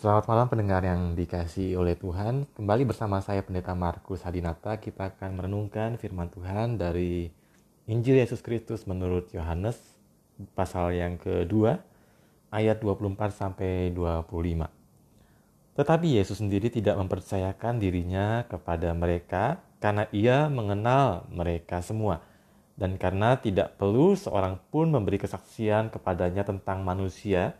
Selamat malam pendengar yang dikasih oleh Tuhan. Kembali bersama saya Pendeta Markus Hadinata, kita akan merenungkan firman Tuhan dari Injil Yesus Kristus menurut Yohanes pasal yang kedua ayat 24 sampai 25. Tetapi Yesus sendiri tidak mempercayakan dirinya kepada mereka karena ia mengenal mereka semua dan karena tidak perlu seorang pun memberi kesaksian kepadanya tentang manusia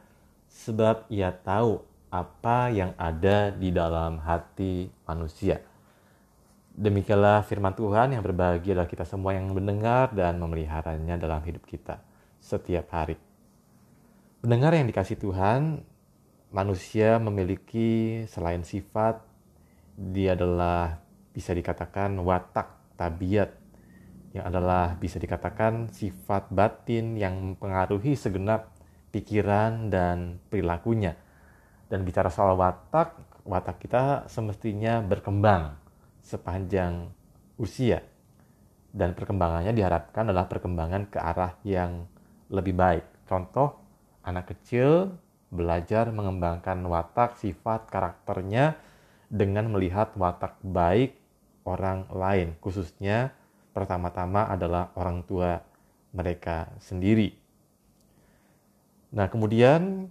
sebab ia tahu apa yang ada di dalam hati manusia. Demikianlah firman Tuhan yang berbahagia adalah kita semua yang mendengar dan memeliharanya dalam hidup kita setiap hari. Pendengar yang dikasih Tuhan, manusia memiliki selain sifat, dia adalah bisa dikatakan watak, tabiat, yang adalah bisa dikatakan sifat batin yang mempengaruhi segenap pikiran dan perilakunya dan bicara soal watak, watak kita semestinya berkembang sepanjang usia. Dan perkembangannya diharapkan adalah perkembangan ke arah yang lebih baik. Contoh, anak kecil belajar mengembangkan watak, sifat, karakternya dengan melihat watak baik orang lain, khususnya pertama-tama adalah orang tua mereka sendiri. Nah, kemudian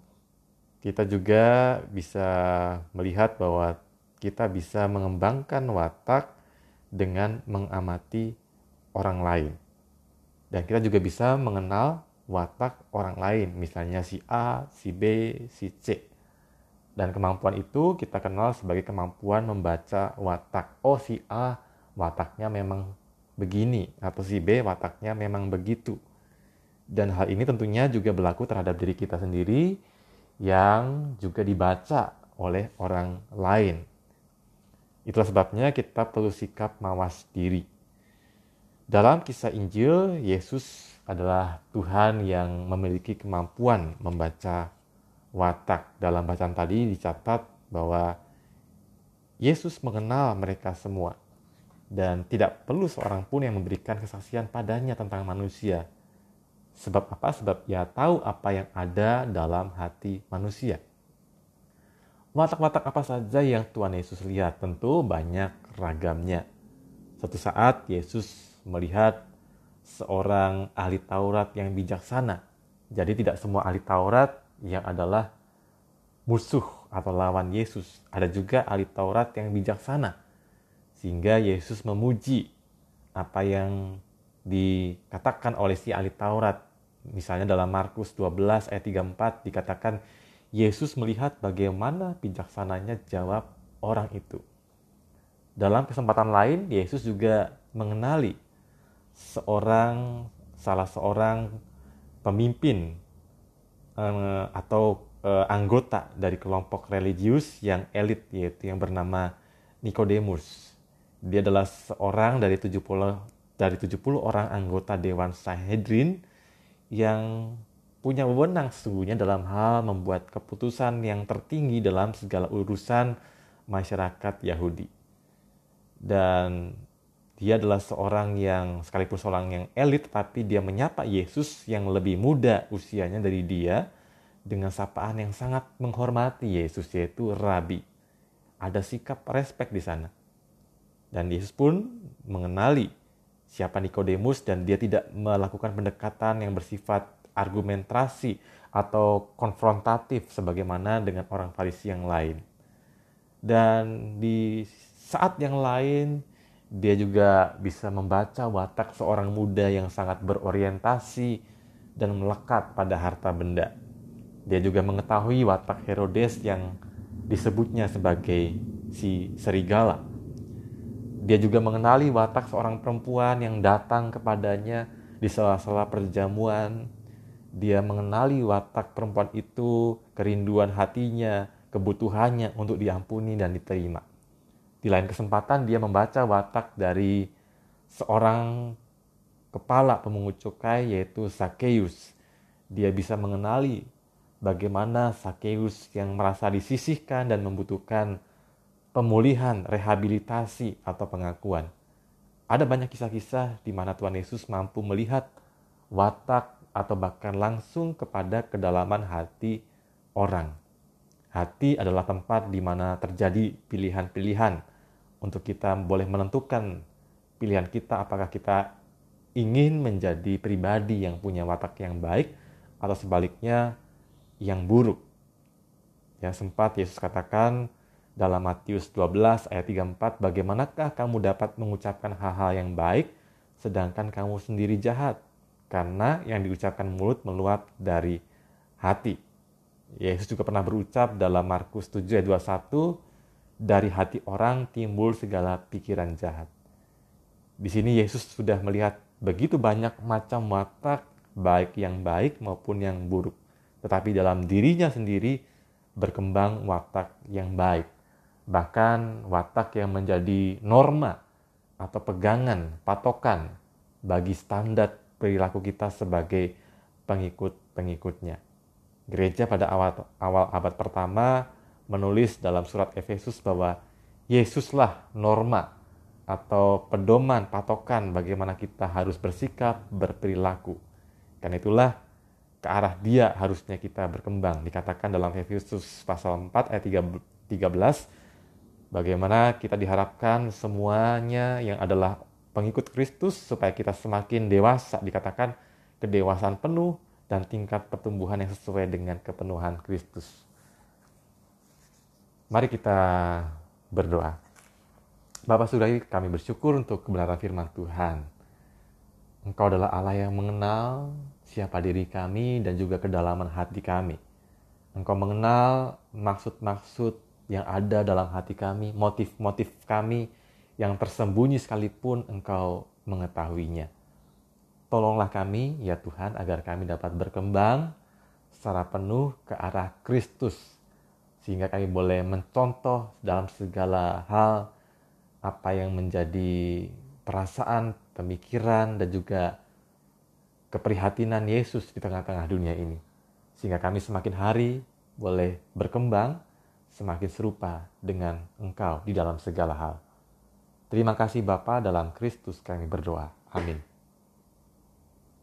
kita juga bisa melihat bahwa kita bisa mengembangkan watak dengan mengamati orang lain. Dan kita juga bisa mengenal watak orang lain, misalnya si A, si B, si C. Dan kemampuan itu kita kenal sebagai kemampuan membaca watak. Oh, si A wataknya memang begini, atau si B wataknya memang begitu. Dan hal ini tentunya juga berlaku terhadap diri kita sendiri, yang juga dibaca oleh orang lain. Itulah sebabnya kita perlu sikap mawas diri. Dalam kisah Injil, Yesus adalah Tuhan yang memiliki kemampuan membaca watak. Dalam bacaan tadi dicatat bahwa Yesus mengenal mereka semua dan tidak perlu seorang pun yang memberikan kesaksian padanya tentang manusia Sebab apa? Sebab ia tahu apa yang ada dalam hati manusia. Watak-watak apa saja yang Tuhan Yesus lihat? Tentu banyak ragamnya. Suatu saat Yesus melihat seorang ahli Taurat yang bijaksana. Jadi tidak semua ahli Taurat yang adalah musuh atau lawan Yesus. Ada juga ahli Taurat yang bijaksana. Sehingga Yesus memuji apa yang dikatakan oleh si ahli Taurat Misalnya dalam Markus 12 ayat 34 dikatakan Yesus melihat bagaimana bijaksananya jawab orang itu. Dalam kesempatan lain Yesus juga mengenali seorang salah seorang pemimpin eh, atau eh, anggota dari kelompok religius yang elit yaitu yang bernama Nikodemus. Dia adalah seorang dari 70 dari 70 orang anggota dewan Sanhedrin yang punya wewenang sesungguhnya dalam hal membuat keputusan yang tertinggi dalam segala urusan masyarakat Yahudi. Dan dia adalah seorang yang sekalipun seorang yang elit tapi dia menyapa Yesus yang lebih muda usianya dari dia dengan sapaan yang sangat menghormati Yesus yaitu rabi. Ada sikap respek di sana. Dan Yesus pun mengenali siapa Nikodemus dan dia tidak melakukan pendekatan yang bersifat argumentasi atau konfrontatif sebagaimana dengan orang Farisi yang lain. Dan di saat yang lain dia juga bisa membaca watak seorang muda yang sangat berorientasi dan melekat pada harta benda. Dia juga mengetahui watak Herodes yang disebutnya sebagai si serigala dia juga mengenali watak seorang perempuan yang datang kepadanya di sela-sela perjamuan. Dia mengenali watak perempuan itu, kerinduan hatinya, kebutuhannya untuk diampuni dan diterima. Di lain kesempatan dia membaca watak dari seorang kepala pemungut cukai yaitu Sakeus. Dia bisa mengenali bagaimana Sakeus yang merasa disisihkan dan membutuhkan pemulihan, rehabilitasi, atau pengakuan. Ada banyak kisah-kisah di mana Tuhan Yesus mampu melihat watak atau bahkan langsung kepada kedalaman hati orang. Hati adalah tempat di mana terjadi pilihan-pilihan untuk kita boleh menentukan pilihan kita apakah kita ingin menjadi pribadi yang punya watak yang baik atau sebaliknya yang buruk. Ya sempat Yesus katakan dalam Matius 12 ayat 34, bagaimanakah kamu dapat mengucapkan hal-hal yang baik sedangkan kamu sendiri jahat? Karena yang diucapkan mulut meluap dari hati. Yesus juga pernah berucap dalam Markus 7 ayat 21, dari hati orang timbul segala pikiran jahat. Di sini Yesus sudah melihat begitu banyak macam watak baik yang baik maupun yang buruk. Tetapi dalam dirinya sendiri berkembang watak yang baik. Bahkan watak yang menjadi norma atau pegangan, patokan bagi standar perilaku kita sebagai pengikut-pengikutnya. Gereja pada awal, awal abad pertama menulis dalam surat Efesus bahwa Yesuslah norma atau pedoman, patokan bagaimana kita harus bersikap, berperilaku. Karena itulah ke arah dia harusnya kita berkembang. Dikatakan dalam Efesus pasal 4 ayat 13, bagaimana kita diharapkan semuanya yang adalah pengikut Kristus supaya kita semakin dewasa, dikatakan kedewasaan penuh dan tingkat pertumbuhan yang sesuai dengan kepenuhan Kristus. Mari kita berdoa. Bapak Surgawi, kami bersyukur untuk kebenaran firman Tuhan. Engkau adalah Allah yang mengenal siapa diri kami dan juga kedalaman hati kami. Engkau mengenal maksud-maksud yang ada dalam hati kami, motif-motif kami yang tersembunyi sekalipun engkau mengetahuinya. Tolonglah kami, ya Tuhan, agar kami dapat berkembang secara penuh ke arah Kristus. Sehingga kami boleh mencontoh dalam segala hal apa yang menjadi perasaan, pemikiran, dan juga keprihatinan Yesus di tengah-tengah dunia ini. Sehingga kami semakin hari boleh berkembang semakin serupa dengan Engkau di dalam segala hal. Terima kasih Bapa dalam Kristus kami berdoa. Amin.